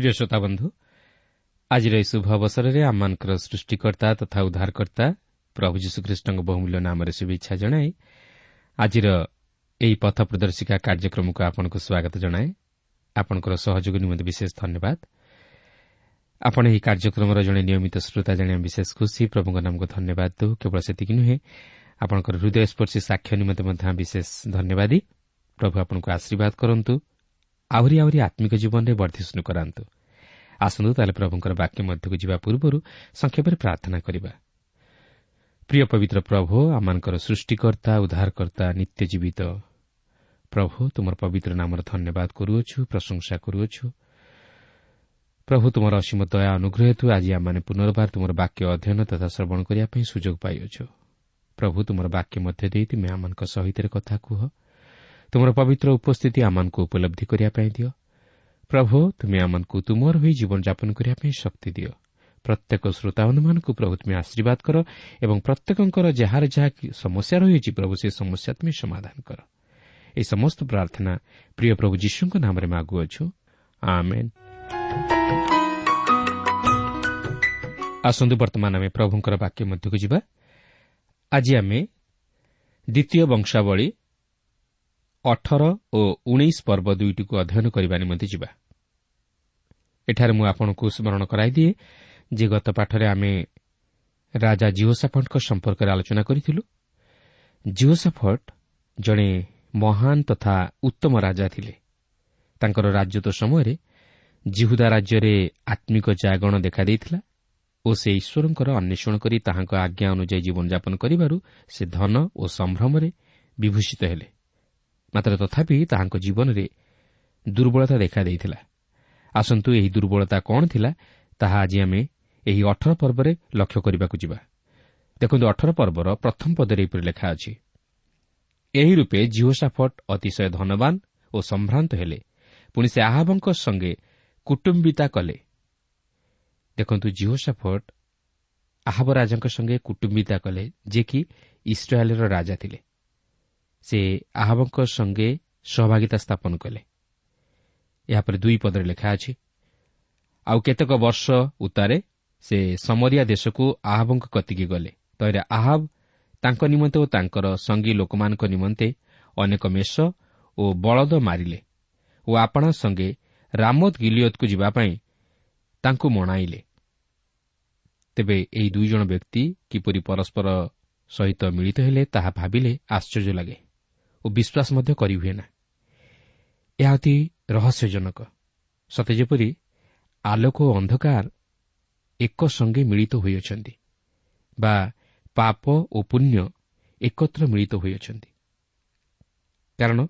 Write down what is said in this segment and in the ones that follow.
প্রিয় শ্রোতা বন্ধু আজ এই শুভ অবসরের আমার সৃষ্টিকর্তা তথা উদ্ধারকর্তা প্রভু যীশুখ্রীষ্ণ বহুমূল্য নামে শুভেচ্ছা জনাই আজ এই পথ প্রদর্শিকা কার্যক্রম আপনার স্বাগত জনায়ে আপনার সহযোগ নিমন্ত বিশেষ ধন্যবাদ ଆପଣ ଏହି କାର୍ଯ୍ୟକ୍ରମର ଜଣେ ନିୟମିତ ଶ୍ରୋତା ଜାଣିବା ବିଶେଷ ଖୁସି ପ୍ରଭୁଙ୍କ ନାମକୁ ଧନ୍ୟବାଦ ଦେଉ କେବଳ ସେତିକି ନୁହେଁ ଆପଣଙ୍କର ହୃଦୟସ୍ପର୍ଶୀ ସାକ୍ଷ୍ୟ ନିମନ୍ତେ ମଧ୍ୟ ବିଶେଷ ଧନ୍ୟବାଦୀ ପ୍ରଭୁ ଆପଣଙ୍କୁ ଆଶୀର୍ବାଦ କରନ୍ତୁ ଆହୁରି ଆହୁରି ଆତ୍ମିକ ଜୀବନରେ ବର୍ଦ୍ଧିଷ୍ଣୁ କରାନ୍ତୁ ଆସନ୍ତୁ ତାହେଲେ ପ୍ରଭୁଙ୍କର ବାକ୍ୟ ମଧ୍ୟକୁ ଯିବା ପୂର୍ବରୁ ସଂକ୍ଷେପରେ ପ୍ରାର୍ଥନା କରିବା ପ୍ରିୟ ପବିତ୍ର ପ୍ରଭୁ ଆମମାନଙ୍କର ସୃଷ୍ଟିକର୍ତ୍ତା ଉଦ୍ଧାରକର୍ତ୍ତା ନିତ୍ୟ ଜୀବିତ ପ୍ରଭୁ ତୁମର ପବିତ୍ର ନାମର ଧନ୍ୟବାଦ କରୁଅଛୁ ପ୍ରଶଂସା କରୁଅଛୁ ପ୍ରଭୁ ତୁମର ଅସୀମ ଦୟା ଅନୁଗ୍ରହ ହେତୁ ଆଜି ଆମମାନେ ପୁନର୍ବାର ତୁମର ବାକ୍ୟ ଅଧ୍ୟୟନ ତଥା ଶ୍ରବଣ କରିବା ପାଇଁ ସୁଯୋଗ ପାଇଅଛୁ ପ୍ରଭୁ ତୁମର ବାକ୍ୟ ମଧ୍ୟ ଦେଇ ତୁମେ ଆମମାନଙ୍କ ସହିତ କଥା କୁହ ତୁମର ପବିତ୍ର ଉପସ୍ଥିତି ଆମମାନଙ୍କୁ ଉପଲବ୍ଧି କରିବା ପାଇଁ ଦିଅ। ପ୍ରଭୁ ତୁମେ ଆମମାନଙ୍କୁ ତୁମର ହୋଇ ଜୀବନଯାପନ କରିବା ପାଇଁ ଶକ୍ତି ଦିଅ। ପ୍ରତ୍ୟେକ ଶ୍ରୋତାବନ୍ଧୁମାନଙ୍କୁ ପ୍ରଭୁ ତୁମେ ଆଶୀର୍ବାଦ କର ଏବଂ ପ୍ରତ୍ୟେକଙ୍କର ଯାହାର ଯାହା ସମସ୍ୟା ରହିଛି ପ୍ରଭୁ ସେ ସମସ୍ୟା ତୁମେ ସମାଧାନ କର। ଏହି ସମସ୍ତ ପ୍ରାର୍ଥନା ପ୍ରିୟ ପ୍ରଭୁ ଯୀଶୁଙ୍କ ନାମରେ ମାଗୁଅଛୁ ଆମେନ୍। ଆସନ୍ତୁ ବର୍ତ୍ତମାନ ଆମେ ପ୍ରଭୁଙ୍କର ବାକ୍ୟ ମଧ୍ୟକୁ ଯିବା। ଆଜି ଆମେ ଦ୍ୱିତୀୟ ବଂଶାବଳୀ ଅଠର ଓ ଉଣେଇଶ ପର୍ବ ଦୁଇଟିକୁ ଅଧ୍ୟୟନ କରିବା ନିମନ୍ତେ ଯିବା। ଏଠାରେ ମୁଁ ଆପଣଙ୍କୁ ସ୍ମରଣ କରାଇଦିଏ ଯେ ଗତ ପାଠରେ ଆମେ ରାଜା ଜିଓସାଫଟ୍ଙ୍କ ସମ୍ପର୍କରେ ଆଲୋଚନା କରିଥିଲୁ। ଜିଓସାଫଟ୍ ଜଣେ ମହାନ ତଥା ଉତ୍ତମ ରାଜା ଥିଲେ। ତାଙ୍କର ରାଜତ୍ୱ ସମୟରେ ଜିହୁଦା ରାଜ୍ୟରେ ଆତ୍ମିକ ଜାଗରଣ ଦେଖାଦେଇଥିଲା ଓ ସେ ଈଶ୍ୱରଙ୍କର ଅନ୍ୱେଷଣ କରି ତାହାଙ୍କ ଆଜ୍ଞା ଅନୁଯାୟୀ ଜୀବନଯାପନ କରିବାରୁ ସେ ଧନ ଓ ସମ୍ଭ୍ରମରେ ବିଭୂଷିତ ହେଲେ। ମାତ୍ର ତଥାପି ତାହାଙ୍କ ଜୀବନରେ ଦୁର୍ବଳତା ଦେଖାଦେଇଥିଲା। ଆସନ୍ତୁ ଏହି ଦୁର୍ବଳତା କ'ଣ ଥିଲା ତାହା ଆଜି ଆମେ ଏହି ଅଠର ପର୍ବରେ ଲକ୍ଷ୍ୟ କରିବାକୁ ଯିବା। ଦେଖନ୍ତୁ ଅଠର ପର୍ବର ପ୍ରଥମ ପଦରେ ଏପରି ଲେଖା ଅଛି। ଏହି ରୂପେ ଜିଓସାଫଟ୍ ଅତିଶୟ ଧନବାନ ଓ ସମ୍ଭ୍ରାନ୍ତ ହେଲେ। ପୁଣି ସେ ଆହାବଙ୍କ ସଙ୍ଗେ କୁଟୁମ୍ବିତା କଲେ। ଦେଖନ୍ତୁ ଜିଓସାଫଟ୍ ଆହବ ରାଜାଙ୍କ ସଙ୍ଗେ କୁଟୁମ୍ବିତା କଲେ ଯିଏକି ଇସ୍ରାଏଲ୍ର ରାଜା ଥିଲେ। ସେ ଆହବଙ୍କ ସଙ୍ଗେ ସହଭାଗିତା ସ୍ଥାପନ କଲେ। ଏହାପରେ ଦୁଇ ପଦରେ ଲେଖା ଅଛି ଆଉ କେତେକ ବର୍ଷ ଉତ୍ତାରେ ସେ ସମରିଆ ଦେଶକୁ ଆହବଙ୍କ କତିକି ଗଲେ। ତହିଁରେ ଆହବ ତାଙ୍କ ନିମନ୍ତେ ଓ ତାଙ୍କର ସଙ୍ଗୀ ଲୋକମାନଙ୍କ ନିମନ୍ତେ ଅନେକ ମେଷ ଓ ବଳଦ ମାରିଲେ ଓ ଆପଣା ସଙ୍ଗେ ରାମଦ ଗିଲିୟତକୁ ଯିବା ପାଇଁ ତାଙ୍କୁ ମଣାଇଲେ। ତେବେ ଏହି ଦୁଇ ଜଣ ବ୍ୟକ୍ତି କିପରି ପରସ୍ପର ସହିତ ମିଳିତ ହେଲେ ତାହା ଭାବିଲେ ଆଶ୍ଚର୍ଯ୍ୟ ଲାଗେ। ଓ ବିଶ୍ୱାସ ମଧ୍ୟ କରିହୁଏ ନା ଏହା ଅତି ରହସ୍ୟଜନକ। ସତେ ଯେପରି ଆଲୋକ ଓ ଅନ୍ଧକାର ଏକ ସଙ୍ଗେ ମିଳିତ ହୋଇଅଛନ୍ତି ବା ପାପ ଓ ପୁଣ୍ୟ ଏକତ୍ର ମିଳିତ ହୋଇଅଛନ୍ତି। କାରଣ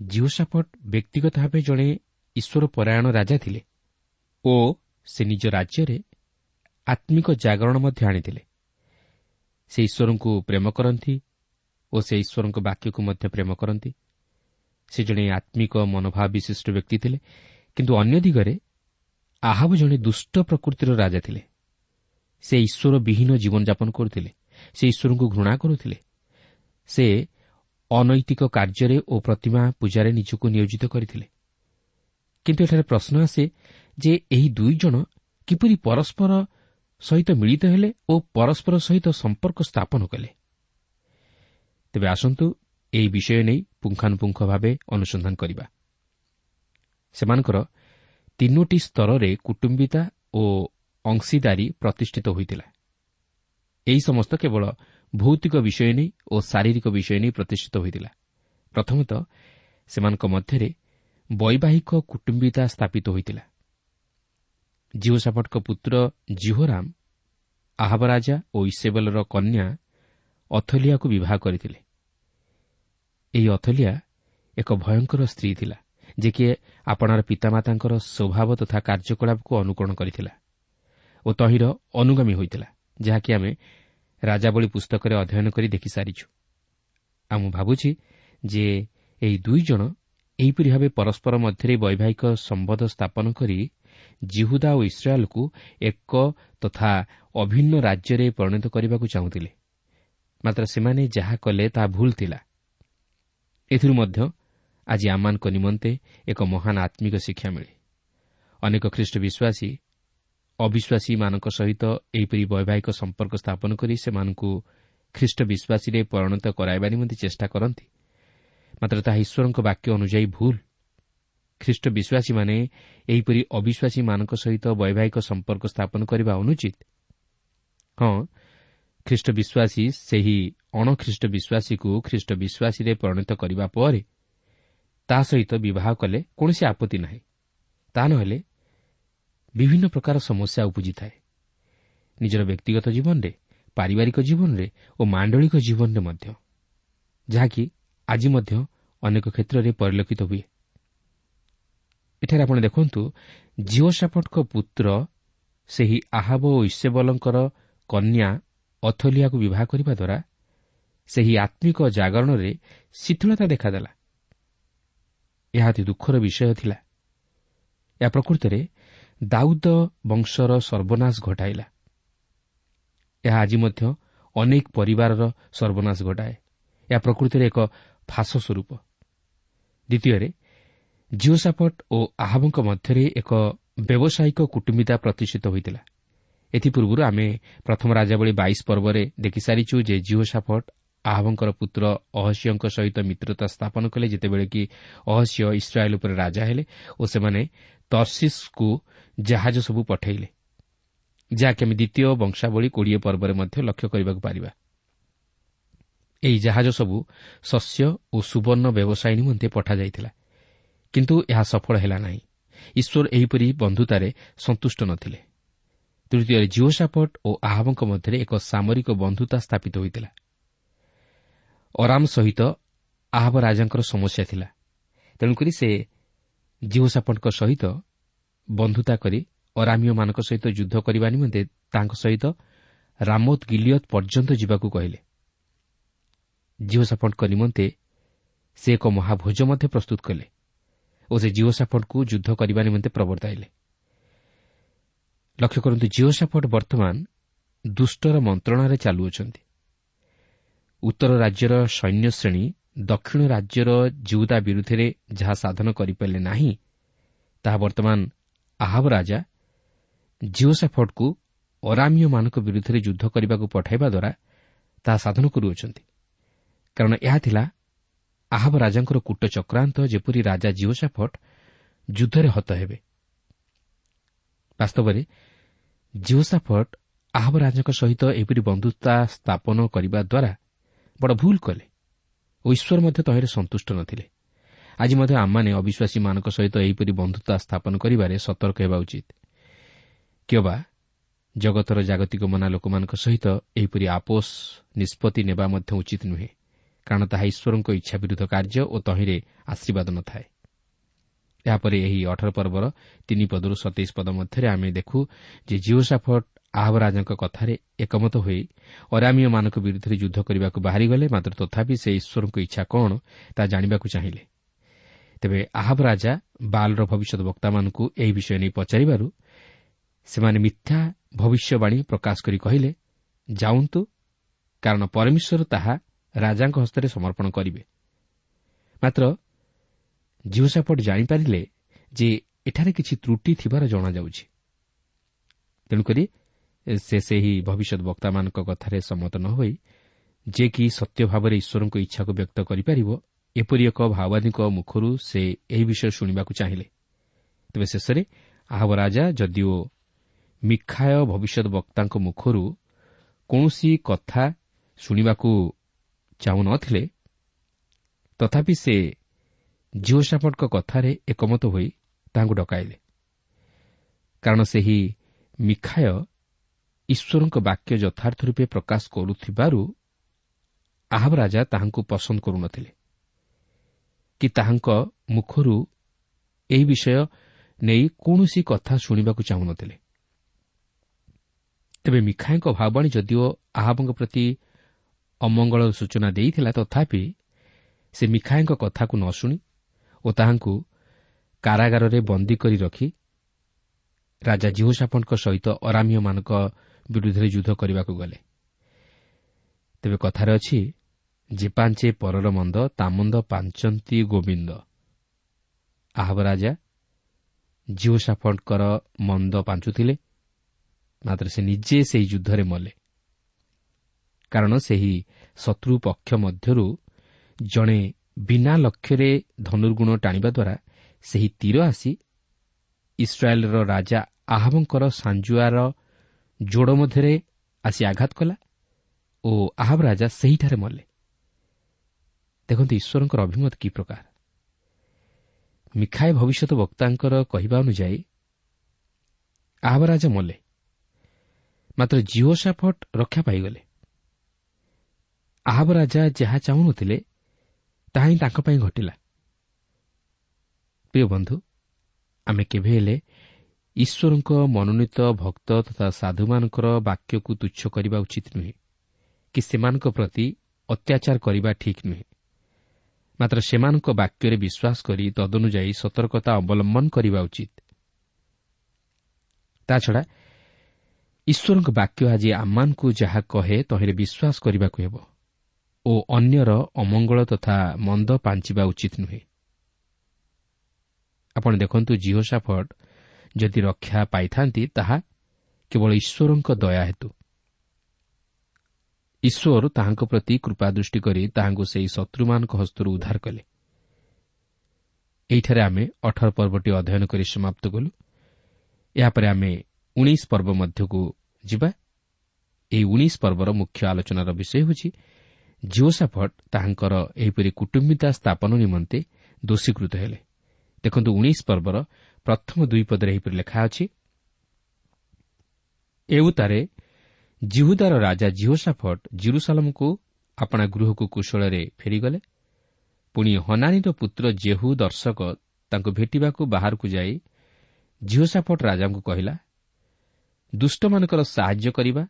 ଜିଓସାଫଟ୍ ବ୍ୟକ୍ତିଗତ ଭାବେ ଜଣେ ଈଶ୍ୱର ପରାୟଣ ରାଜା ଥିଲେ ଓ ସେ ନିଜ ରାଜ୍ୟରେ ଆତ୍ମିକ ଜାଗରଣ ମଧ୍ୟ ଆଣିଥିଲେ। ସେ ଈଶ୍ୱରଙ୍କୁ ପ୍ରେମ କରନ୍ତି ଓ ସେ ଈଶ୍ୱରଙ୍କ ବାକ୍ୟକୁ ମଧ୍ୟ ପ୍ରେମ କରନ୍ତି। ସେ ଜଣେ ଆତ୍ମିକ ମନୋଭାବ ବିଶିଷ୍ଟ ବ୍ୟକ୍ତି ଥିଲେ କିନ୍ତୁ ଅନ୍ୟ ଦିଗରେ ଆହବ ଜଣେ ଦୁଷ୍ଟ ପ୍ରକୃତିର ରାଜା ଥିଲେ। ସେ ଈଶ୍ୱର ବିହୀନ ଜୀବନଯାପନ କରୁଥିଲେ ସେ ଈଶ୍ୱରଙ୍କୁ ଘୃଣା କରୁଥିଲେ। ସେ ଅନୈତିକ କାର୍ଯ୍ୟରେ ଓ ପ୍ରତିମା ପୂଜାରେ ନିଜକୁ ନିୟୋଜିତ କରିଥିଲେ। କିନ୍ତୁ ଏଠାରେ ପ୍ରଶ୍ନ ଆସେ ଯେ ଏହି ଦୁଇ ଜଣ କିପରି ପରସ୍ପର ସହିତ ମିଳିତ ହେଲେ ଓ ପରସ୍ପର ସହିତ ସମ୍ପର୍କ ସ୍ଥାପନ କଲେ। ତେବେ ଆସନ୍ତୁ ଏହି ବିଷୟ ନେଇ ପୁଙ୍ଖାନୁପୁଙ୍ଖ ଭାବେ ଅନୁସନ୍ଧାନ କରିବା। ସେମାନଙ୍କର ତିନୋଟି ସ୍ତରରେ କୁଟୁମ୍ବିତା ଓ ଅଂଶୀଦାରୀ ପ୍ରତିଷ୍ଠିତ ହୋଇଥିଲା। ଏହି ସମସ୍ତ କେବଳ ଭୌତିକ ବିଷୟ ନେଇ ଓ ଶାରୀରିକ ବିଷୟ ନେଇ ପ୍ରତିଷ୍ଠିତ ହୋଇଥିଲା। ପ୍ରଥମତଃ ସେମାନଙ୍କ ମଧ୍ୟରେ ବୈବାହିକ କୁଟୁମ୍ବିତା ସ୍ଥାପିତ ହୋଇଥିଲା। ଜିଓସାଫଟଙ୍କ ପୁତ୍ର ଜିହୋରାମ ଆହବ ରାଜା ଓ ଇସେବଲର କନ୍ୟା ଅଥଲିଆକୁ ବିବାହ କରିଥିଲେ। ଏହି ଅଥଲିଆ ଏକ ଭୟଙ୍କର ସ୍ତ୍ରୀ ଥିଲା ଯେ କି ଆପଣାର ପିତାମାତାଙ୍କର ସ୍ୱଭାବ ତଥା କାର୍ଯ୍ୟକଳାପକୁ ଅନୁକରଣ କରିଥିଲା ଓ ତହିଁର ଅନୁଗାମୀ ହୋଇଥିଲା ଯାହାକି ଆମେ ରାଜାବଳୀ ପୁସ୍ତକରେ ଅଧ୍ୟୟନ କରି ଦେଖିସାରିଛୁ। ଆଉ ମୁଁ ଭାବୁଛି ଯେ ଏହି ଦୁଇ ଜଣ ଏହିପରି ଭାବେ ପରସ୍ପର ମଧ୍ୟରେ ବୈବାହିକ ସମ୍ବନ୍ଧ ସ୍ଥାପନ କରି ଜିହୁଦା ଓ ଇସ୍ରାଏଲ୍କୁ ଏକ ତଥା ଅଭିନ୍ନ ରାଜ୍ୟରେ ପରିଣତ କରିବାକୁ ଚାହୁଁଥିଲେ। ମାତ୍ର ସେମାନେ ଯାହା କଲେ ତାହା ଭୁଲ ଥିଲା। ଏଥିରୁ ମଧ୍ୟ ଆଜି ଆମମାନଙ୍କ ନିମନ୍ତେ ଏକ ମହାନ ଆତ୍ମିକ ଶିକ୍ଷା ମିଳେ। ଅନେକ ଖ୍ରୀଷ୍ଟ ବିଶ୍ୱାସୀ ଅବିଶ୍ୱାସୀମାନଙ୍କ ସହିତ ଏହିପରି ବୈବାହିକ ସମ୍ପର୍କ ସ୍ଥାପନ କରି ସେମାନଙ୍କୁ ଖ୍ରୀଷ୍ଟ ବିଶ୍ୱାସୀରେ ପରିଣତ କରାଇବା ନିମନ୍ତେ ଚେଷ୍ଟା କରନ୍ତି। ମାତ୍ର ତାହା ଈଶ୍ୱରଙ୍କ ବାକ୍ୟ ଅନୁଯାୟୀ ଭୁଲ। ଖ୍ରୀଷ୍ଟ ବିଶ୍ୱାସୀମାନେ ଏହିପରି ଅବିଶ୍ୱାସୀମାନଙ୍କ ସହିତ ବୈବାହିକ ସମ୍ପର୍କ ସ୍ଥାପନ କରିବା ଅନୁଚିତ? ହଁ ଖ୍ରୀଷ୍ଟ ବିଶ୍ୱାସୀ ସେହି ଅଣଖ୍ରୀଷ୍ଟ ବିଶ୍ୱାସୀକୁ ଖ୍ରୀଷ୍ଟ ବିଶ୍ୱାସୀରେ ପରିଣତ କରିବା ପରେ ତାହା ସହିତ ବିବାହ କଲେ କୌଣସି ଆପତ୍ତି ନାହିଁ। ତାହା ନହେଲେ ବିଭିନ୍ନ ପ୍ରକାର ସମସ୍ୟା ଉପୁଜିଥାଏ। ନିଜର ବ୍ୟକ୍ତିଗତ ଜୀବନରେ ପାରିବାରିକ ଜୀବନରେ ଓ ମାଣ୍ଡଳିକ ଜୀବନରେ ମଧ୍ୟ। ଯାହାକି ଆଜି ମଧ୍ୟ ଅନେକ କ୍ଷେତ୍ରରେ ପରିଲକ୍ଷିତ ହୁଏ। ଏଠାରେ ଆପଣ ଦେଖନ୍ତୁ ଜିଓସାପଟଙ୍କ ପୁତ୍ର ସେହି ଆହବ ଓ ଇସେବଲଙ୍କର କନ୍ୟା ଅଥଲିଆକୁ ବିବାହ କରିବା ଦ୍ୱାରା ସେହି ଆତ୍ମିକ ଜାଗରଣରେ ଶିଥିଳତା ଦେଖାଦେଲା। ଏହା ଅତି ଦୁଃଖର ବିଷୟ ଥିଲା। ଏହା ପ୍ରକୃତରେ ଦାଉଦ ବଂଶର ସର୍ବନାଶ ଘଟାଇଲା। ଏହା ଆଜି ମଧ୍ୟ ଅନେକ ପରିବାରର ସର୍ବନାଶ ଘଟାଏ। ଏହା ପ୍ରକୃତିରେ ଏକ ଫାଶ ସ୍ୱରୂପ। ଦ୍ୱିତୀୟରେ ଜିଓସାପଟ ଓ ଆହବଙ୍କ ମଧ୍ୟରେ ଏକ ବ୍ୟବସାୟିକ କୁଟୁମ୍ବିତା ପ୍ରତିଷ୍ଠିତ ହୋଇଥିଲା। ଏଥିପୂର୍ବରୁ ଆମେ ପ୍ରଥମ ରାଜାବଳୀ ବାଇଶ ପର୍ବରେ ଦେଖିସାରିଛୁ ଯେ ଜିଓସାଫଟ ଆହବଙ୍କର ପୁତ୍ର ଅହସ୍ୟଙ୍କ ସହିତ ମିତ୍ରତା ସ୍ଥାପନ କଲେ ଯେତେବେଳେ କି ଅହସ୍ୟ ଇସ୍ରାଏଲ୍ ଉପରେ ରାଜା ହେଲେ ଓ ସେମାନେ ତର୍ସିସ୍କୁ ଜାହାଜ ସବୁ ପଠାଇଲେ ଯାହାକି ଆମେ ଦ୍ୱିତୀୟ ବଂଶାବଳୀ କୋଡ଼ିଏ ପର୍ବରେ ମଧ୍ୟ ଲକ୍ଷ୍ୟ କରିବାକୁ ପାରିବା। ଏହି ଜାହାଜ ସବୁ ଶସ୍ୟ ଓ ସୁବର୍ଣ୍ଣ ବ୍ୟବସାୟ ନିମନ୍ତେ ପଠାଯାଇଥିଲା କିନ୍ତୁ ଏହା ସଫଳ ହେଲା ନାହିଁ। ଈଶ୍ୱର ଏହିପରି ବନ୍ଧୁତାରେ ସନ୍ତୁଷ୍ଟ ନଥିଲେ। ତୃତୀୟରେ ଜିଓସାପଟ୍ ଓ ଆହବଙ୍କ ମଧ୍ୟରେ ଏକ ସାମରିକ ବନ୍ଧୁତା ସ୍ଥାପିତ ହୋଇଥିଲା। ଅରାମ ସହିତ ଆହବ ରାଜାଙ୍କର ସମସ୍ୟା ଥିଲା। ତେଣୁକରି ସେ ଜିଓସାପଟ୍ଙ୍କ ସହିତ ବନ୍ଧୁତା କରି ଅରାମୀୟମାନଙ୍କ ସହିତ ଯୁଦ୍ଧ କରିବା ନିମନ୍ତେ ତାଙ୍କ ସହିତ ରାମୋତ୍ ଗିଲିୟତ୍ ପର୍ଯ୍ୟନ୍ତ ଯିବାକୁ କହିଲେ। ଜିଓସାପଟ୍ଙ୍କ ନିମନ୍ତେ ସେ ଏକ ମହାଭୋଜ ମଧ୍ୟ ପ୍ରସ୍ତୁତ କଲେ ଓ ସେ ଜିଓସାପଟ୍କୁ ଯୁଦ୍ଧ କରିବା ନିମନ୍ତେ ପ୍ରବର୍ତ୍ତାଇଲେ। ଲକ୍ଷ୍ୟ କରନ୍ତୁ ଜିଓସାପଟ୍ ବର୍ତ୍ତମାନ ଦୁଷ୍ଟର ମନ୍ତ୍ରଣାରେ ଚାଲୁଅଛନ୍ତି। ଉତ୍ତର ରାଜ୍ୟର ସୈନ୍ୟ ଶ୍ରେଣୀ ଦକ୍ଷିଣ ରାଜ୍ୟର ଜିଉଦା ବିରୁଦ୍ଧରେ ଯାହା ସାଧନ କରିପାରିଲେ ନାହିଁ ତାହା ବର୍ତ୍ତମାନ ଆହବ ରାଜା ଜିଓସାଫଟ୍କୁ ଅରାମୀୟମାନଙ୍କ ବିରୁଦ୍ଧରେ ଯୁଦ୍ଧ କରିବାକୁ ପଠାଇବା ଦ୍ୱାରା ତାହା ସାଧନ କରୁଅଛନ୍ତି। କାରଣ ଏହା ଥିଲା ଆହବ ରାଜାଙ୍କର କୂଟ ଚକ୍ରାନ୍ତ ଯେପରି ରାଜା ଜିଓସାଫଟ୍ ଯୁଦ୍ଧରେ ହତ ହେବେ। ବାସ୍ତବରେ ଜିଓସାଫଟ୍ ଆହବ ରାଜାଙ୍କ ସହିତ ଏପରି ବନ୍ଧୁତା ସ୍ଥାପନ କରିବା ଦ୍ୱାରା ବଡ଼ ଭୁଲ କଲେ ଓ ଈଶ୍ୱର ମଧ୍ୟ ତହିଁରେ ସନ୍ତୁଷ୍ଟ ନଥିଲେ। ଆଜି ମଧ୍ୟ ଆମମାନେ ଅବିଶ୍ୱାସୀମାନଙ୍କ ସହିତ ଏହିପରି ବନ୍ଧୁତା ସ୍ଥାପନ କରିବାରେ ସତର୍କ ହେବା ଉଚିତ। କିମ୍ବା ଜଗତର ଜାଗତିକ ମନା ଲୋକମାନଙ୍କ ସହିତ ଏହିପରି ଆପୋଷ ନିଷ୍ପତ୍ତି ନେବା ମଧ୍ୟ ଉଚିତ ନୁହେଁ କାରଣ ତାହା ଈଶ୍ୱରଙ୍କ ଇଚ୍ଛା ବିରୁଦ୍ଧ କାର୍ଯ୍ୟ ଓ ତହିଁରେ ଆଶୀର୍ବାଦ ନଥାଏ। ଏହାପରେ ଏହି ଅଠର ପର୍ବର ତିନି ପଦରୁ ସତେଇଶ ପଦ ମଧ୍ୟରେ ଆମେ ଦେଖୁ ଯେ ଜିଓସାଫଟ୍ ଆହବ ରାଜାଙ୍କ କଥାରେ ଏକମତ ହୋଇ ଅରାମୀୟମାନଙ୍କ ବିରୁଦ୍ଧରେ ଯୁଦ୍ଧ କରିବାକୁ ବାହାରିଗଲେ ମାତ୍ର ତଥାପି ସେ ଈଶ୍ୱରଙ୍କ ଇଚ୍ଛା କ'ଣ ତାହା ଜାଣିବାକୁ ଚାହିଁଲେ। ତେବେ ଆହବ ରାଜା ବାଲ୍ର ଭବିଷ୍ୟତ ବକ୍ତାମାନଙ୍କୁ ଏହି ବିଷୟ ନେଇ ପଚାରିବାରୁ ସେମାନେ ମିଥ୍ୟା ଭବିଷ୍ୟବାଣୀ ପ୍ରକାଶ କରି କହିଲେ ଯାଉନ୍ତୁ କାରଣ ପରମେଶ୍ୱର ତାହା ରାଜାଙ୍କ ହସ୍ତରେ ସମର୍ପଣ କରିବେ। ମାତ୍ର ଜିଓସାପଟ ଜାଣିପାରିଲେ ଯେ ଏଠାରେ କିଛି ତ୍ରୁଟି ଥିବାର ଜଣାଯାଉଛି। ତେଣୁକରି ସେ ସେହି ଭବିଷ୍ୟତ ବକ୍ତାମାନଙ୍କ କଥାରେ ସମ୍ମତ ନ ହୋଇ ଯେ କି ସତ୍ୟ ଭାବରେ ଈଶ୍ୱରଙ୍କ ଇଚ୍ଛାକୁ ବ୍ୟକ୍ତ କରିପାରିବ ଏପରି ଏକ ଭାଓବାଦୀଙ୍କ ମୁଖରୁ ସେ ଏହି ବିଷୟ ଶୁଣିବାକୁ ଚାହିଁଲେ। ତେବେ ଶେଷରେ ଆହବ ରାଜା ଯଦିଓ ମିଖାୟ ଭବିଷ୍ୟତ ବକ୍ତାଙ୍କ ମୁଖରୁ କୌଣସି କଥା ଶୁଣିବାକୁ ଚାହୁଁନଥିଲେ ତଥାପି ସେ ଜିଓସାପଟଙ୍କ କଥାରେ ଏକମତ ହୋଇ ତାହାଙ୍କୁ ଡକାଇଲେ। କାରଣ ସେହି ମିଖାୟ ଈଶ୍ୱରଙ୍କ ବାକ୍ୟ ଯଥାର୍ଥ ରୂପେ ପ୍ରକାଶ କରୁଥିବାରୁ ଆହବ ରାଜା ତାହାଙ୍କୁ ପସନ୍ଦ କରୁନଥିଲେ। କି ତାହାଙ୍କ ମୁଖରୁ ଏହି ବିଷୟ ନେଇ କୌଣସି କଥା ଶୁଣିବାକୁ ଚାହୁଁନଥିଲେ। ତେବେ ମିଖାଙ୍କ ଭାବବାଣୀ ଯଦିଓ ଆହବଙ୍କ ପ୍ରତି ଅମଙ୍ଗଳର ସୂଚନା ଦେଇଥିଲା ତଥାପି ସେ ମିଖାଇଙ୍କ କଥାକୁ ନ ଶୁଣି ଓ ତାହାଙ୍କୁ କାରାଗାରରେ ବନ୍ଦୀ କରି ରଖି ରାଜା ଜିହୋସାପଙ୍କ ସହିତ ଅରାମୀୟମାନଙ୍କ ବିରୁଦ୍ଧରେ ଯୁଦ୍ଧ କରିବାକୁ ଗଲେ। ତେବେ କଥାରେ ଅଛି ଯେ ପାଞ୍ଚେ ପରର ମନ୍ଦ ତାମନ୍ଦ ପାଞ୍ଚନ୍ତି ଗୋବିନ୍ଦ। ଆହବ ରାଜା ଜିଓସାଫଙ୍କର ମନ୍ଦ ପାଞ୍ଚୁଥିଲେ ମାତ୍ର ସେ ନିଜେ ସେହି ଯୁଦ୍ଧରେ ମଲେ। କାରଣ ସେହି ଶତ୍ରୁ ପକ୍ଷ ମଧ୍ୟରୁ ଜଣେ ବିନା ଲକ୍ଷ୍ୟରେ ଧନୁର୍ଗୁଣ ଟାଣିବା ଦ୍ୱାରା ସେହି ତୀର ଆସି ଇସ୍ରାଏଲ୍ର ରାଜା ଆହବଙ୍କର ସାଞ୍ଜୁଆର ଯୋଡ଼ ମଧ୍ୟରେ ଆସି ଆଘାତ କଲା ଓ ଆହବ ରାଜା ସେହିଠାରେ ମଲେ ଦେଖନ୍ତୁ ଈଶ୍ୱରଙ୍କର ଅଭିମତ କି ପ୍ରକାର ମିଖାଏ ଭବିଷ୍ୟତ ବକ୍ତାଙ୍କର କହିବା ଅନୁଯାୟୀ ଆହବ ରାଜା ମଲେ ମାତ୍ର ଜିଓସାଫଟ୍ ରକ୍ଷା ପାଇଗଲେ ଆହବ ରାଜା ଯାହା ଚାହୁଁନଥିଲେ ତାହା ହିଁ ତାଙ୍କ ପାଇଁ ଘଟିଲା। ପ୍ରିୟ ବନ୍ଧୁ ଆମେ କେବେ ହେଲେ ଈଶ୍ୱରଙ୍କ ମନୋନୀତ ଭକ୍ତ ତଥା ସାଧୁମାନଙ୍କର ବାକ୍ୟକୁ ତୁଚ୍ଛ କରିବା ଉଚିତ ନୁହେଁ କି ସେମାନଙ୍କ ପ୍ରତି ଅତ୍ୟାଚାର କରିବା ଠିକ୍ ନୁହେଁ। ମାତ୍ର ସେମାନଙ୍କ ବାକ୍ୟରେ ବିଶ୍ୱାସ କରି ତଦନୁଯାୟୀ ସତର୍କତା ଅବଲମ୍ବନ କରିବା ଉଚିତ। ତାଛଡ଼ା ଈଶ୍ୱରଙ୍କ ବାକ୍ୟ ଆଜି ଆମମାନଙ୍କୁ ଯାହା କହେ ତହିଁରେ ବିଶ୍ୱାସ କରିବାକୁ ହେବ। ଓ ଅନ୍ୟର ଅମଙ୍ଗଳ ତଥା ମନ୍ଦ ପାଞ୍ଚିବା ଉଚିତ ନୁହେଁ। ଆପଣ ଦେଖନ୍ତୁ ଜିଓସାଫଟ୍ ଯଦି ରକ୍ଷା ପାଇଥାନ୍ତି ତାହା କେବଳ ଈଶ୍ୱରଙ୍କ ଦୟା ହେତୁ। ଈଶ୍ୱର ତାହାଙ୍କ ପ୍ରତି କୃପା ଦୃଷ୍ଟି କରି ତାହାଙ୍କୁ ସେହି ଶତ୍ରୁମାନଙ୍କ ହସ୍ତରୁ ଉଦ୍ଧାର କଲେ। ଏହିଠାରେ ଆମେ ଅଠର ପର୍ବଟି ଅଧ୍ୟୟନ କରି ସମାପ୍ତ କଲୁ। ଏହାପରେ ଆମେ ଉଣେଇଶ ପର୍ବ ମଧ୍ୟକୁ ଯିବା। ଏହି ଉଣେଇଶ ପର୍ବର ମୁଖ୍ୟ ଆଲୋଚନାର ବିଷୟ ହେଉଛି ଜିଓସାଫଟ୍ ତାହାଙ୍କର ଏହିପରି କୁଟୁମ୍ବିତା ସ୍ଥାପନ ନିମନ୍ତେ ଦୋଷୀକୃତ ହେଲେ। ଦେଖନ୍ତୁ ଉଣେଇଶ ପର୍ବର ପ୍ରଥମ ଦୁଇ ପଦରେ ଏହିପରି ଲେଖା ଅଛି ଏଉତାରେ ଜିହୁଦାର ରାଜା ଜିଓସାଫଟ୍ ଜିରୁସାଲମକୁ ଆପଣା ଗୃହକୁ କୁଶଳରେ ଫେରିଗଲେ। ପୁଣି ହନାନୀର ପୁତ୍ର ଜେହୁ ଦର୍ଶକ ତାଙ୍କୁ ଭେଟିବାକୁ ବାହାରକୁ ଯାଇ ଜିଓସାଫଟ୍ ରାଜାଙ୍କୁ କହିଲା ଦୁଷ୍ଟମାନଙ୍କର ସାହାଯ୍ୟ କରିବା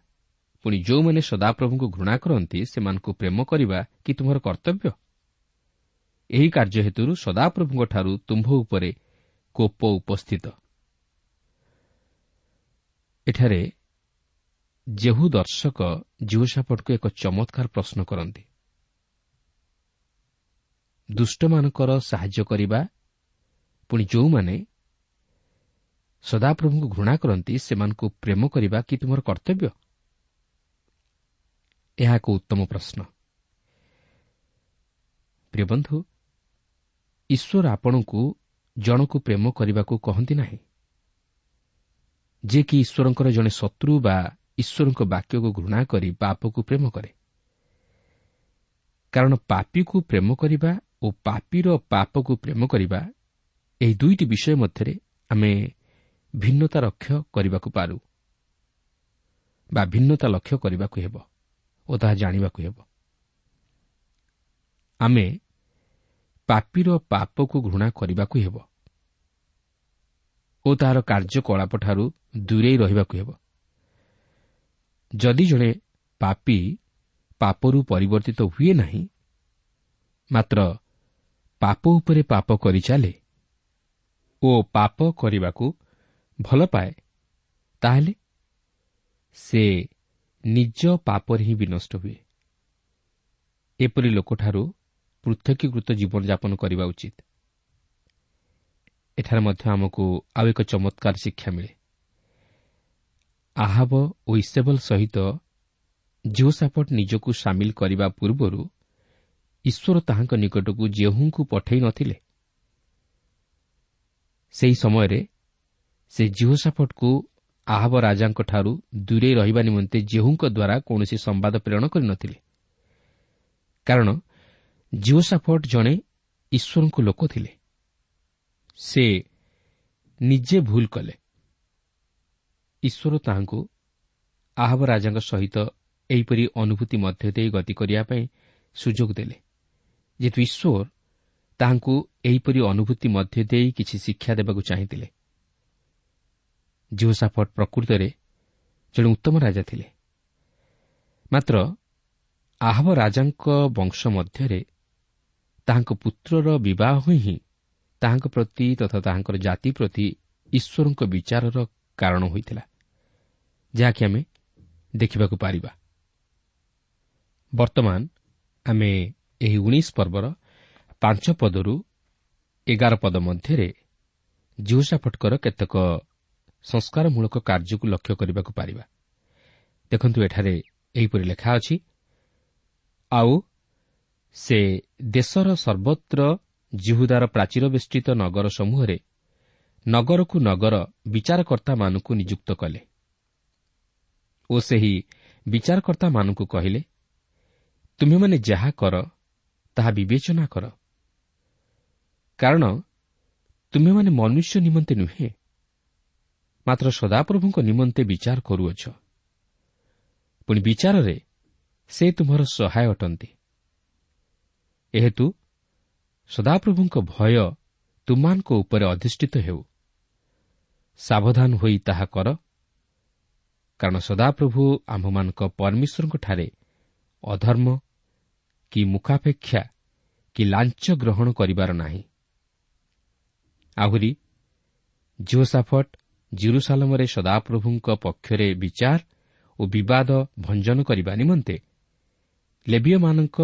ପୁଣି ଯେଉଁମାନେ ସଦାପ୍ରଭୁଙ୍କୁ ଘୃଣା କରନ୍ତି ସେମାନଙ୍କୁ ପ୍ରେମ କରିବା କି ତୁମର କର୍ତ୍ତବ୍ୟ? ଏହି କାର୍ଯ୍ୟ ହେତୁରୁ ସଦାପ୍ରଭୁଙ୍କଠାରୁ ତୁମ୍ଭ ଉପରେ କୋପ ଉପସ୍ଥିତ। ଏଠାରେ ଜେହୁ ଦର୍ଶକ ଜିଓସାଫଟ୍କୁ ଏକ ଚମତ୍କାର ପ୍ରଶ୍ନ କରନ୍ତି। ଦୁଷ୍ଟମାନଙ୍କର ସାହାଯ୍ୟ କରିବା ପୁଣି ଯେଉଁମାନେ ସଦାପ୍ରଭୁଙ୍କୁ ଘୃଣା କରନ୍ତି ସେମାନଙ୍କୁ ପ୍ରେମ କରିବା କି ତୁମର କର୍ତ୍ତବ୍ୟ? ଏହା ଏକ ଉତ୍ତମ ପ୍ରଶ୍ନ। ପ୍ରିୟ ବନ୍ଧୁ ଈଶ୍ୱର ଆପଣଙ୍କୁ ଜଣକୁ ପ୍ରେମ କରିବାକୁ କହନ୍ତି ନାହିଁ? ଯିଏକି ଈଶ୍ୱରଙ୍କର ଜଣେ ଶତ୍ରୁ ବା ଈଶ୍ୱରଙ୍କ ବାକ୍ୟକୁ ଘୃଣା କରି ପାପକୁ ପ୍ରେମ କରେ। କାରଣ ପାପୀକୁ ପ୍ରେମ କରିବା ଓ ପାପୀର ପାପକୁ ପ୍ରେମ କରିବା ଏହି ଦୁଇଟି ବିଷୟ ମଧ୍ୟରେ ଆମେ ଭିନ୍ନତା ଲକ୍ଷ୍ୟ କରିବାକୁ ପାରୁ ବା ଭିନ୍ନତା ଲକ୍ଷ୍ୟ କରିବାକୁ ହେବ। ଓ ତାହା ଜାଣିବାକୁ ହେବ। ଆମେ ପାପୀର ପାପକୁ ଘୃଣା କରିବାକୁ ହେବ ଓ ତାହାର କାର୍ଯ୍ୟକଳାପଠାରୁ ଦୂରେଇ ରହିବାକୁ ହେବ। ଯଦି ଜଣେ ପାପୀ ପାପରୁ ପରିବର୍ତ୍ତିତ ହୁଏ ନାହିଁ ମାତ୍ର ପାପ ଉପରେ ପାପ କରିଚାଲେ ଓ ପାପ କରିବାକୁ ଭଲ ପାଏ ତାହେଲେ ସେ ନିଜ ପାପରେ ହିଁ ବିନଷ୍ଟ ହୁଏ। ଏପରି ଲୋକଠାରୁ ପୃଥକୀକୃତ ଜୀବନଯାପନ କରିବା ଉଚିତ। ଏଠାରେ ମଧ୍ୟ ଆମକୁ ଆଉ ଏକ ଚମତ୍କାର ଶିକ୍ଷା ମିଳେ। ଆହାବ ଓ ଇସେବଲ ସହିତ ଜିଓସାପଟ ନିଜକୁ ସାମିଲ କରିବା ପୂର୍ବରୁ ଈଶ୍ୱର ତାହାଙ୍କ ନିକଟକୁ ଯେଉଁଙ୍କୁ ପଠାଇ ନଥିଲେ ସେହି ସମୟରେ ସେ ଜିଓସାଫଟକୁ ଆହବ ରାଜାଙ୍କଠାରୁ ଦୂରେଇ ରହିବା ନିମନ୍ତେ ଜେହୁଙ୍କ ଦ୍ୱାରା କୌଣସି ସମ୍ବାଦ ପ୍ରେରଣ କରିନଥିଲେ କାରଣ ଜିଓସାଫଟ୍ ଜଣେ ଈଶ୍ୱରଙ୍କ ଲୋକ ଥିଲେ। ସେ ନିଜେ ଭୁଲ କଲେ। ଈଶ୍ୱର ତାହାଙ୍କୁ ଆହବ ରାଜାଙ୍କ ସହିତ ଏହିପରି ଅନୁଭୂତି ମଧ୍ୟ ଦେଇ ଗତି କରିବା ପାଇଁ ସୁଯୋଗ ଦେଲେ। ଯେହେତୁ ଈଶ୍ୱର ତାହାଙ୍କୁ ଏହିପରି ଅନୁଭୂତି ମଧ୍ୟ ଦେଇ କିଛି ଶିକ୍ଷା ଦେବାକୁ ଚାହିଁଥିଲେ। ଜିଓସାଫଟ୍ ପ୍ରକୃତରେ ଜଣେ ଉତ୍ତମ ରାଜା ଥିଲେ। ମାତ୍ର ଆହବ ରାଜାଙ୍କ ବଂଶ ମଧ୍ୟରେ ତାହାଙ୍କ ପୁତ୍ରର ବିବାହ ହିଁ ତାହାଙ୍କ ପ୍ରତି ତଥା ତାହାଙ୍କର ଜାତି ପ୍ରତି ଈଶ୍ୱରଙ୍କ ବିଚାରର କାରଣ ହୋଇଥିଲା ଯାହାକି ଆମେ ଦେଖିବାକୁ ପାରିବା। ବର୍ତ୍ତମାନ ଆମେ ଏହି ଉଣେଇଶ ପର୍ବର ପାଞ୍ଚ ପଦରୁ ଏଗାର ପଦ ମଧ୍ୟରେ ଜିଓସାଫଟ୍ଙ୍କର କେତେକ ସଂସ୍କାରମୂଳକ କାର୍ଯ୍ୟକୁ ଲକ୍ଷ୍ୟ କରିବାକୁ ପାରିବା। ଦେଖନ୍ତୁ ଏଠାରେ ଏହିପରି ଲେଖା ଅଛି ଆଉ ସେ ଦେଶର ସର୍ବତ୍ର ଜିହୁଦାର ପ୍ରାଚୀର ବେଷ୍ଟିତ ନଗର ସମୂହରେ ନଗରକୁ ନଗର ବିଚାରକର୍ତ୍ତାମାନଙ୍କୁ ନିଯୁକ୍ତ କଲେ। ଓ ସେହି ବିଚାରକର୍ତ୍ତାମାନଙ୍କୁ କହିଲେ ତୁମେମାନେ ଯାହା କର ତାହା ବିବେଚନା କର। କାରଣ ତୁମେମାନେ ମନୁଷ୍ୟ ନିମନ୍ତେ ନୁହେଁ ମାତ୍ର ସଦାପ୍ରଭୁଙ୍କ ନିମନ୍ତେ ବିଚାର କରୁଅଛ। ପୁଣି ବିଚାରରେ ସେ ତୁମର ସହାୟ ଅଟନ୍ତି। ଏହେତୁ ସଦାପ୍ରଭୁଙ୍କ ଭୟ ତୁମାନଙ୍କ ଉପରେ ଅଧିଷ୍ଠିତ ହେଉ। ସାବଧାନ ହୋଇ ତାହା କର। କାରଣ ସଦାପ୍ରଭୁ ଆମ୍ଭମାନଙ୍କ ପରମେଶ୍ୱରଙ୍କଠାରେ ଅଧର୍ମ କି ମୁଖାପେକ୍ଷା କି ଲାଞ୍ଚ ଗ୍ରହଣ କରିବାର ନାହିଁ। ଆହୁରି ଜିଓସାଫଟ୍ ଜିରୁସାଲମରେ ସଦାପ୍ରଭୁଙ୍କ ପକ୍ଷରେ ବିଚାର ଓ ବିବାଦ ଭଞ୍ଜନ କରିବା ନିମନ୍ତେ ଲେବିୟମାନଙ୍କ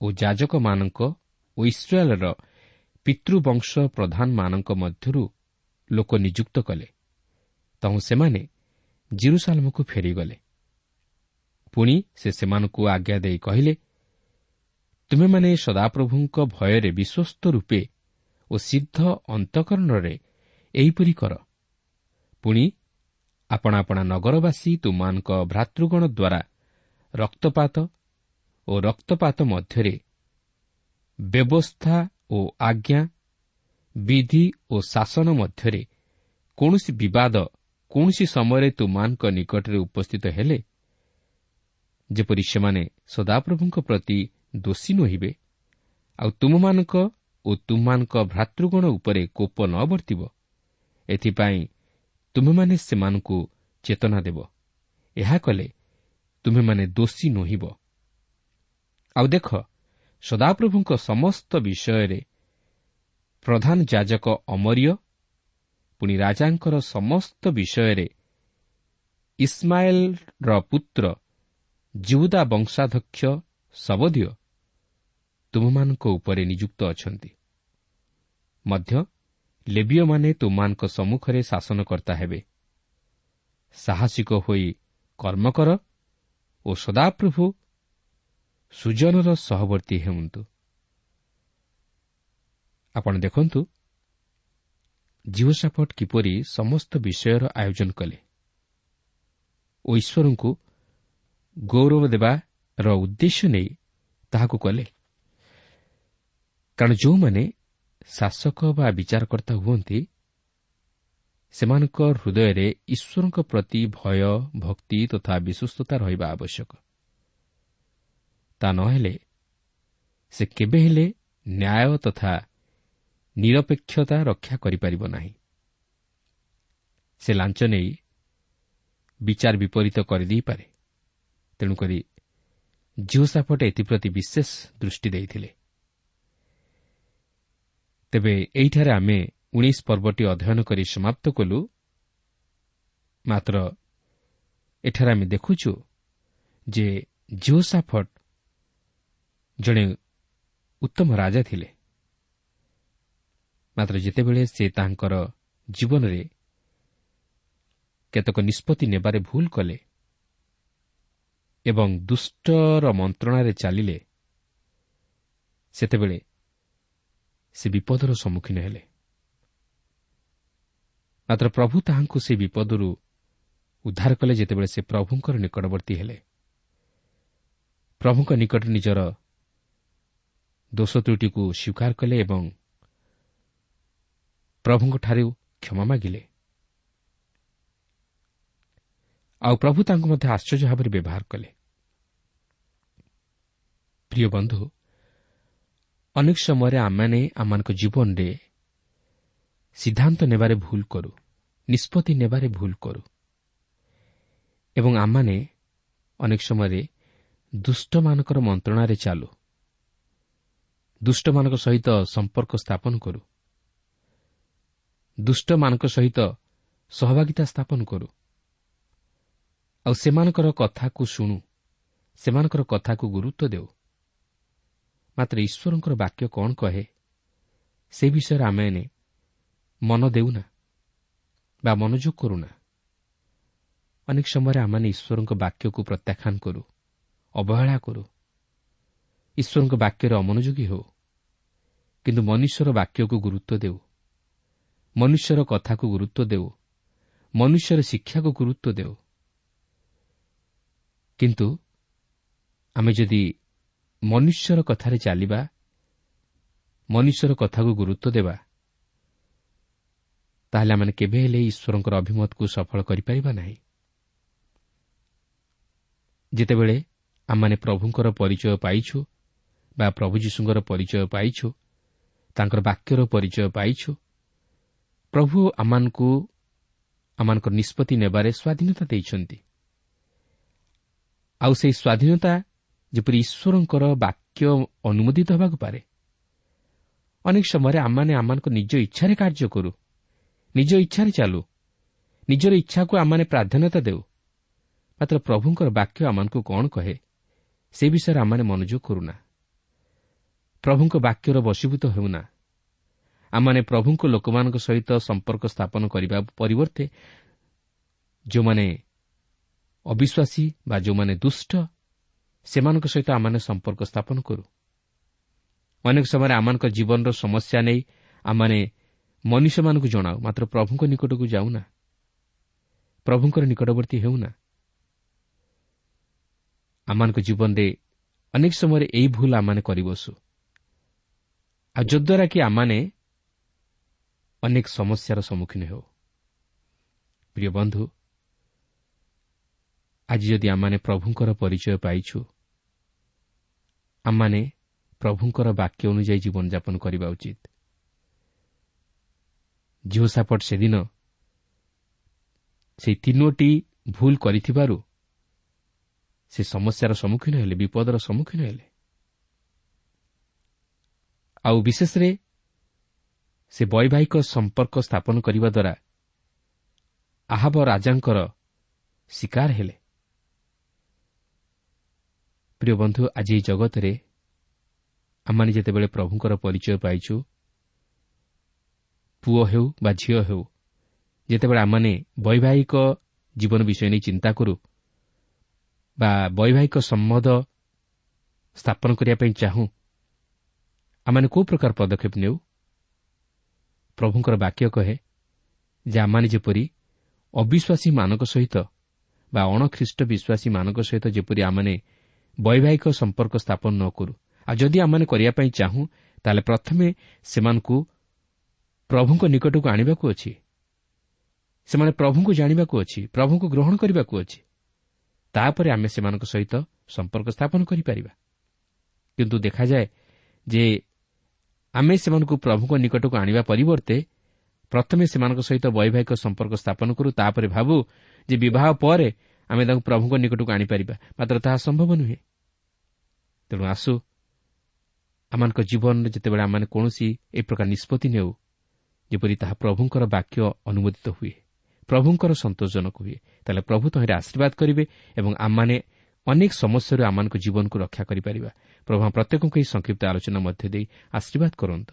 ଓ ଯାଜକମାନଙ୍କ ଓ ଇସ୍ରାଏଲ୍ର ପିତୃବଂଶ ପ୍ରଧାନମାନଙ୍କ ମଧ୍ୟରୁ ଲୋକ ନିଯୁକ୍ତ କଲେ। ତହୁ ସେମାନେ ଜିରୁସାଲମକୁ ଫେରିଗଲେ। ପୁଣି ସେ ସେମାନଙ୍କୁ ଆଜ୍ଞା ଦେଇ କହିଲେ ତୁମେମାନେ ସଦାପ୍ରଭୁଙ୍କ ଭୟରେ ବିଶ୍ୱସ୍ତ ରୂପେ ଓ ସିଦ୍ଧ ଅନ୍ତଃକରଣରେ ଏହିପରି କର। ପୁଣି ଆପଣା ଆପଣା ନଗରବାସୀ ତୁମମାନଙ୍କ ଭ୍ରାତୃଗଣ ଦ୍ୱାରା ରକ୍ତପାତ ଓ ରକ୍ତପାତ ମଧ୍ୟରେ ବ୍ୟବସ୍ଥା ଓ ଆଜ୍ଞା ବିଧି ଓ ଶାସନ ମଧ୍ୟରେ କୌଣସି ବିବାଦ କୌଣସି ସମୟରେ ତୁମମାନଙ୍କ ନିକଟରେ ଉପସ୍ଥିତ ହେଲେ ଯେପରି ସେମାନେ ସଦାପ୍ରଭୁଙ୍କ ପ୍ରତି ଦୋଷୀ ନୋହିବେ ଆଉ ତୁମମାନଙ୍କ ଓ ତୁମମାନଙ୍କ ଭ୍ରାତୃଗଣ ଉପରେ କୋପ ନ ବର୍ତ୍ତିବ ଏଥିପାଇଁ ତୁମେମାନେ ସେମାନଙ୍କୁ ଚେତନା ଦେବ। ଏହା କଲେ ତୁମେମାନେ ଦୋଷୀ ନୋହିବ। ଆଉ ଦେଖ ସଦାପ୍ରଭୁଙ୍କ ସମସ୍ତ ବିଷୟରେ ପ୍ରଧାନ ଯାଜକ ଅମରିୟ ପୁଣି ରାଜାଙ୍କର ସମସ୍ତ ବିଷୟରେ ଇସ୍ମାଏଲ୍ର ପୁତ୍ର ଜିଉଦା ବଂଶାଧ୍ୟକ୍ଷ ଶବଦିଅ ତୁମମାନଙ୍କ ଉପରେ ନିଯୁକ୍ତ ଅଛନ୍ତି। ମଧ୍ୟ ଲେବିୟମାନେ ତୁମମାନଙ୍କ ସମ୍ମୁଖରେ ଶାସନକର୍ତ୍ତା ହେବେ। ସାହସିକ ହୋଇ କର୍ମ କର ଓ ସଦାପ୍ରଭୁ ସୁଜନର ସହବର୍ତ୍ତୀ ହେଉନ୍ତୁ। ଆପଣ ଦେଖନ୍ତୁ ଜିଓସାଫଟ୍ କିପରି ସମସ୍ତ ବିଷୟର ଆୟୋଜନ କଲେ। ଓ ଈଶ୍ୱରଙ୍କୁ ଗୌରବ ଦେବାର ଉଦ୍ଦେଶ୍ୟ ନେଇ ତାହାକୁ କଲେ। କାରଣ ଯେଉଁମାନେ ଶାସକ ବା ବିଚାରକର୍ତ୍ତା ହୁଅନ୍ତି ସେମାନଙ୍କ ହୃଦୟରେ ଈଶ୍ୱରଙ୍କ ପ୍ରତି ଭୟ ଭକ୍ତି ତଥା ବିଶ୍ୱସ୍ତତା ରହିବା ଆବଶ୍ୟକ। ତା ନହେଲେ ସେ କେବେ ହେଲେ ନ୍ୟାୟ ତଥା ନିରପେକ୍ଷତା ରକ୍ଷା କରିପାରିବ ନାହିଁ। ସେ ଲାଞ୍ଚ ନେଇ ବିଚାର ବିପରୀତ କରିଦେଇପାରେ। ତେଣୁକରି ଜିଓସାଫଟ ଏଥିପ୍ରତି ବିଶେଷ ଦୃଷ୍ଟି ଦେଇଥିଲେ। ତେବେ ଏହିଠାରେ ଆମେ ଉଣେଇଶ ପର୍ବଟି ଅଧ୍ୟୟନ କରି ସମାପ୍ତ କଲୁ। ମାତ୍ର ଏଠାରେ ଆମେ ଦେଖୁଛୁ ଯେ ଜିଓସାଫଟ ଜଣେ ଉତ୍ତମ ରାଜା ଥିଲେ। ମାତ୍ର ଯେତେବେଳେ ସେ ତାଙ୍କର ଜୀବନରେ କେତେକ ନିଷ୍ପତ୍ତି ନେବାରେ ଭୁଲ କଲେ ଏବଂ ଦୁଷ୍ଟର ମନ୍ତ୍ରଣାରେ ଚାଲିଲେ ସେତେବେଳେ ସେ ବିପଦର ସମ୍ମୁଖୀନ ହେଲେ। ମାତ୍ର ପ୍ରଭୁ ତାହାଙ୍କୁ ସେ ବିପଦରୁ ଉଦ୍ଧାର କଲେ ଯେତେବେଳେ ସେ ପ୍ରଭୁଙ୍କର ନିକଟବର୍ତ୍ତୀ ହେଲେ। ପ୍ରଭୁଙ୍କ ନିକଟରେ ନିଜର ଦୋଷ ତ୍ରୁଟିକୁ ସ୍ୱୀକାର କଲେ ଏବଂ ପ୍ରଭୁଙ୍କଠାରୁ କ୍ଷମା ମାଗିଲେ। ଆଉ ପ୍ରଭୁ ତାଙ୍କୁ ମଧ୍ୟ ଆଶ୍ଚର୍ଯ୍ୟ ଭାବରେ ବ୍ୟବହାର କଲେ। ପ୍ରିୟ ବନ୍ଧୁ ଅନେକ ସମୟରେ ଆମମାନେ ଆମମାନଙ୍କ ଜୀବନରେ ସିଦ୍ଧାନ୍ତ ନେବାରେ ଭୁଲ କରୁ ନିଷ୍ପତ୍ତି ନେବାରେ ଭୁଲ କରୁ। ଏବଂ ଆମମାନେ ଅନେକ ସମୟରେ ଦୁଷ୍ଟମାନଙ୍କର ମନ୍ତ୍ରଣାରେ ଚାଲୁ ଦୁଷ୍ଟମାନଙ୍କ ସହିତ ସମ୍ପର୍କ ସ୍ଥାପନ କରୁ ଦୁଷ୍ଟମାନଙ୍କ ସହିତ ସହଭାଗିତା ସ୍ଥାପନ କରୁ। ଆଉ ସେମାନଙ୍କର କଥାକୁ ଶୁଣୁ ସେମାନଙ୍କର କଥାକୁ ଗୁରୁତ୍ୱ ଦେଉ। ମାତ୍ର ଈଶ୍ୱରଙ୍କର ବାକ୍ୟ କ'ଣ କହେ? ସେ ବିଷୟରେ ଆମେ ମନ ଦେଉନା ବା ମନୋଯୋଗ କରୁନା। ଅନେକ ସମୟରେ ଆମମାନେ ଈଶ୍ୱରଙ୍କ ବାକ୍ୟକୁ ପ୍ରତ୍ୟାଖ୍ୟାନ କରୁ ଅବହେଳା କରୁ। ଈଶ୍ୱରଙ୍କ ବାକ୍ୟରେ ଅମନୋଯୋଗୀ ହେଉ କିନ୍ତୁ ମନୁଷ୍ୟର ବାକ୍ୟକୁ ଗୁରୁତ୍ୱ ଦେଉ ମନୁଷ୍ୟର କଥାକୁ ଗୁରୁତ୍ୱ ଦେଉ ମନୁଷ୍ୟର ଶିକ୍ଷାକୁ ଗୁରୁତ୍ୱ ଦେଉ। କିନ୍ତୁ ଆମେ ଯଦି ମନୁଷ୍ୟର କଥାରେ ଚାଲିବା ମନୁଷ୍ୟର କଥାକୁ ଗୁରୁତ୍ୱ ଦେବା ତାହେଲେ ଆମେ କେବେ ହେଲେ ଈଶ୍ୱରଙ୍କର ଅଭିମତକୁ ସଫଳ କରିପାରିବା ନାହିଁ। ଯେତେବେଳେ ଆମମାନେ ପ୍ରଭୁଙ୍କର ପରିଚୟ ପାଇଛୁ ବା ପ୍ରଭୁ ଯୀଶୁଙ୍କର ପରିଚୟ ପାଇଛୁ ତାଙ୍କର ବାକ୍ୟର ପରିଚୟ ପାଇଛୁ ପ୍ରଭୁ ଆମମାନଙ୍କୁ ଆମମାନଙ୍କର ନିଷ୍ପତ୍ତି ନେବାରେ ସ୍ୱାଧୀନତା ଦେଇଛନ୍ତି। ଆଉ ସେହି ସ୍ୱାଧୀନତା ଯେପରି ଈଶ୍ୱରଙ୍କର ବାକ୍ୟ ଅନୁମୋଦିତ ହେବାକୁ ପାରେ। ଅନେକ ସମୟରେ ଆମମାନେ ଆମମାନଙ୍କ ନିଜ ଇଚ୍ଛାରେ କାର୍ଯ୍ୟ କରୁ ନିଜ ଇଚ୍ଛାରେ ଚାଲୁ ନିଜର ଇଚ୍ଛାକୁ ଆମମାନେ ପ୍ରାଧାନ୍ୟତା ଦେଉ। ମାତ୍ର ପ୍ରଭୁଙ୍କର ବାକ୍ୟ ଆମମାନଙ୍କୁ କ'ଣ କହେ ସେ ବିଷୟରେ ଆମମାନେ ମନୋଯୋଗ କରୁନା। ପ୍ରଭୁଙ୍କ ବାକ୍ୟର ବଶୀଭୂତ ହେଉନା। ଆମମାନେ ପ୍ରଭୁଙ୍କ ଲୋକମାନଙ୍କ ସହିତ ସମ୍ପର୍କ ସ୍ଥାପନ କରିବା ପରିବର୍ତ୍ତେ ଯେଉଁମାନେ ଅବିଶ୍ୱାସୀ ବା ଯେଉଁମାନେ ଦୁଷ୍ଟ ସେମାନଙ୍କ ସହିତ ଆମମାନେ ସମ୍ପର୍କ ସ୍ଥାପନ କରୁ। ଅନେକ ସମୟରେ ଆମମାନଙ୍କ ଜୀବନର ସମସ୍ୟା ନେଇ ଆମମାନେ ମନୁଷ୍ୟମାନଙ୍କୁ ଜଣାଉ ମାତ୍ର ପ୍ରଭୁଙ୍କ ନିକଟକୁ ଯାଉନା। ପ୍ରଭୁଙ୍କର ନିକଟବର୍ତ୍ତୀ ହେଉନା। ଆମମାନଙ୍କ ଜୀବନରେ ଅନେକ ସମୟରେ ଏହି ଭୁଲ ଆମମାନେ କରିବସୁ। ଆଉ ଯଦ୍ୱାରା କି ଆମମାନେ ଅନେକ ସମସ୍ୟାର ସମ୍ମୁଖୀନ ହେଉ। ପ୍ରିୟ ବନ୍ଧୁ ଆଜି ଯଦି ଆମମାନେ ପ୍ରଭୁଙ୍କର ପରିଚୟ ପାଇଛୁ ଆମମାନେ ପ୍ରଭୁଙ୍କର ବାକ୍ୟ ଅନୁଯାୟୀ ଜୀବନଯାପନ କରିବା ଉଚିତ। ଝିଅ ସାପଟ ସେଦିନ ସେହି ତିନୋଟି ଭୁଲ କରିଥିବାରୁ ସେ ସମସ୍ୟାର ସମ୍ମୁଖୀନ ହେଲେ ବିପଦର ସମ୍ମୁଖୀନ ହେଲେ। ଆଉ ବିଶେଷରେ ସେ ବୈବାହିକ ସମ୍ପର୍କ ସ୍ଥାପନ କରିବା ଦ୍ୱାରା ଆହବ ରାଜାଙ୍କର ଶିକାର ହେଲେ। ପ୍ରିୟ ବନ୍ଧୁ ଆଜି ଏହି ଜଗତରେ ଆମମାନେ ଯେତେବେଳେ ପ୍ରଭୁଙ୍କର ପରିଚୟ ପାଇଛୁ ପୁଅ ହେଉ ବା ଝିଅ ହେଉ ଯେତେବେଳେ ଆମମାନେ ବୈବାହିକ ଜୀବନ ବିଷୟ ନେଇ ଚିନ୍ତା କରୁ ବା ବୈବାହିକ ସମ୍ବନ୍ଧ ସ୍ଥାପନ କରିବା ପାଇଁ ଚାହୁଁ ଆମମାନେ କେଉଁ ପ୍ରକାର ପଦକ୍ଷେପ ନେଉ? ପ୍ରଭୁଙ୍କର ବାକ୍ୟ କହେ ଯେ ଆମମାନେ ଯେପରି ଅବିଶ୍ୱାସୀମାନଙ୍କ ସହିତ ବା ଅଣଖ୍ରୀଷ୍ଟ ବିଶ୍ୱାସୀମାନଙ୍କ ସହିତ ଯେପରି ଆମମାନେ ବୈବାହିକ ସମ୍ପର୍କ ସ୍ଥାପନ ନ କରୁ। ଆଉ ଯଦି ଆମମାନେ କରିବା ପାଇଁ ଚାହୁଁ ତାହେଲେ ପ୍ରଥମେ ସେମାନଙ୍କୁ ପ୍ରଭୁଙ୍କ ନିକଟକୁ ଆଣିବାକୁ ଅଛି। ସେମାନେ ପ୍ରଭୁଙ୍କୁ ଜାଣିବାକୁ ଅଛି ପ୍ରଭୁଙ୍କୁ ଗ୍ରହଣ କରିବାକୁ ଅଛି। ତାପରେ ଆମେ ସେମାନଙ୍କ ସହିତ ସମ୍ପର୍କ ସ୍ଥାପନ କରିପାରିବା। କିନ୍ତୁ ଦେଖାଯାଏ ଯେ ଆମେ ସେମାନଙ୍କୁ ପ୍ରଭୁଙ୍କ ନିକଟକୁ ଆଣିବା ପରିବର୍ତ୍ତେ ପ୍ରଥମେ ସେମାନଙ୍କ ସହିତ ବୈବାହିକ ସମ୍ପର୍କ ସ୍ଥାପନ କରୁ ତାପରେ ଭାବୁ ଯେ ବିବାହ ପରେ ଆମେ ତାଙ୍କୁ ପ୍ରଭୁଙ୍କ ନିକଟକୁ ଆଣିପାରିବା। ମାତ୍ର ତାହା ସମ୍ଭବ ନୁହେଁ। ତେଣୁ ଆସୁ। ଆମମାନଙ୍କ ଜୀବନରେ ଯେତେବେଳେ ଆମେ କୌଣସି ଏ ପ୍ରକାର ନିଷ୍ପତ୍ତି ନେଉ ଯେପରି ତାହା ପ୍ରଭୁଙ୍କର ବାକ୍ୟ ଅନୁମୋଦିତ ହୁଏ ପ୍ରଭୁଙ୍କର ସନ୍ତୋଷଜନକ ହୁଏ ତାହେଲେ ପ୍ରଭୁ ତହିଁରେ ଆଶୀର୍ବାଦ କରିବେ ଏବଂ ଆମମାନେ ଅନେକ ସମସ୍ୟାରୁ ଆମମାନଙ୍କ ଜୀବନକୁ ରକ୍ଷା କରିପାରିବା। ପ୍ରଭୁ ପ୍ରତ୍ୟେକଙ୍କୁ ଏହି ସଂକ୍ଷିପ୍ତ ଆଲୋଚନା ମଧ୍ୟ ଦେଇ ଆଶୀର୍ବାଦ କରନ୍ତୁ।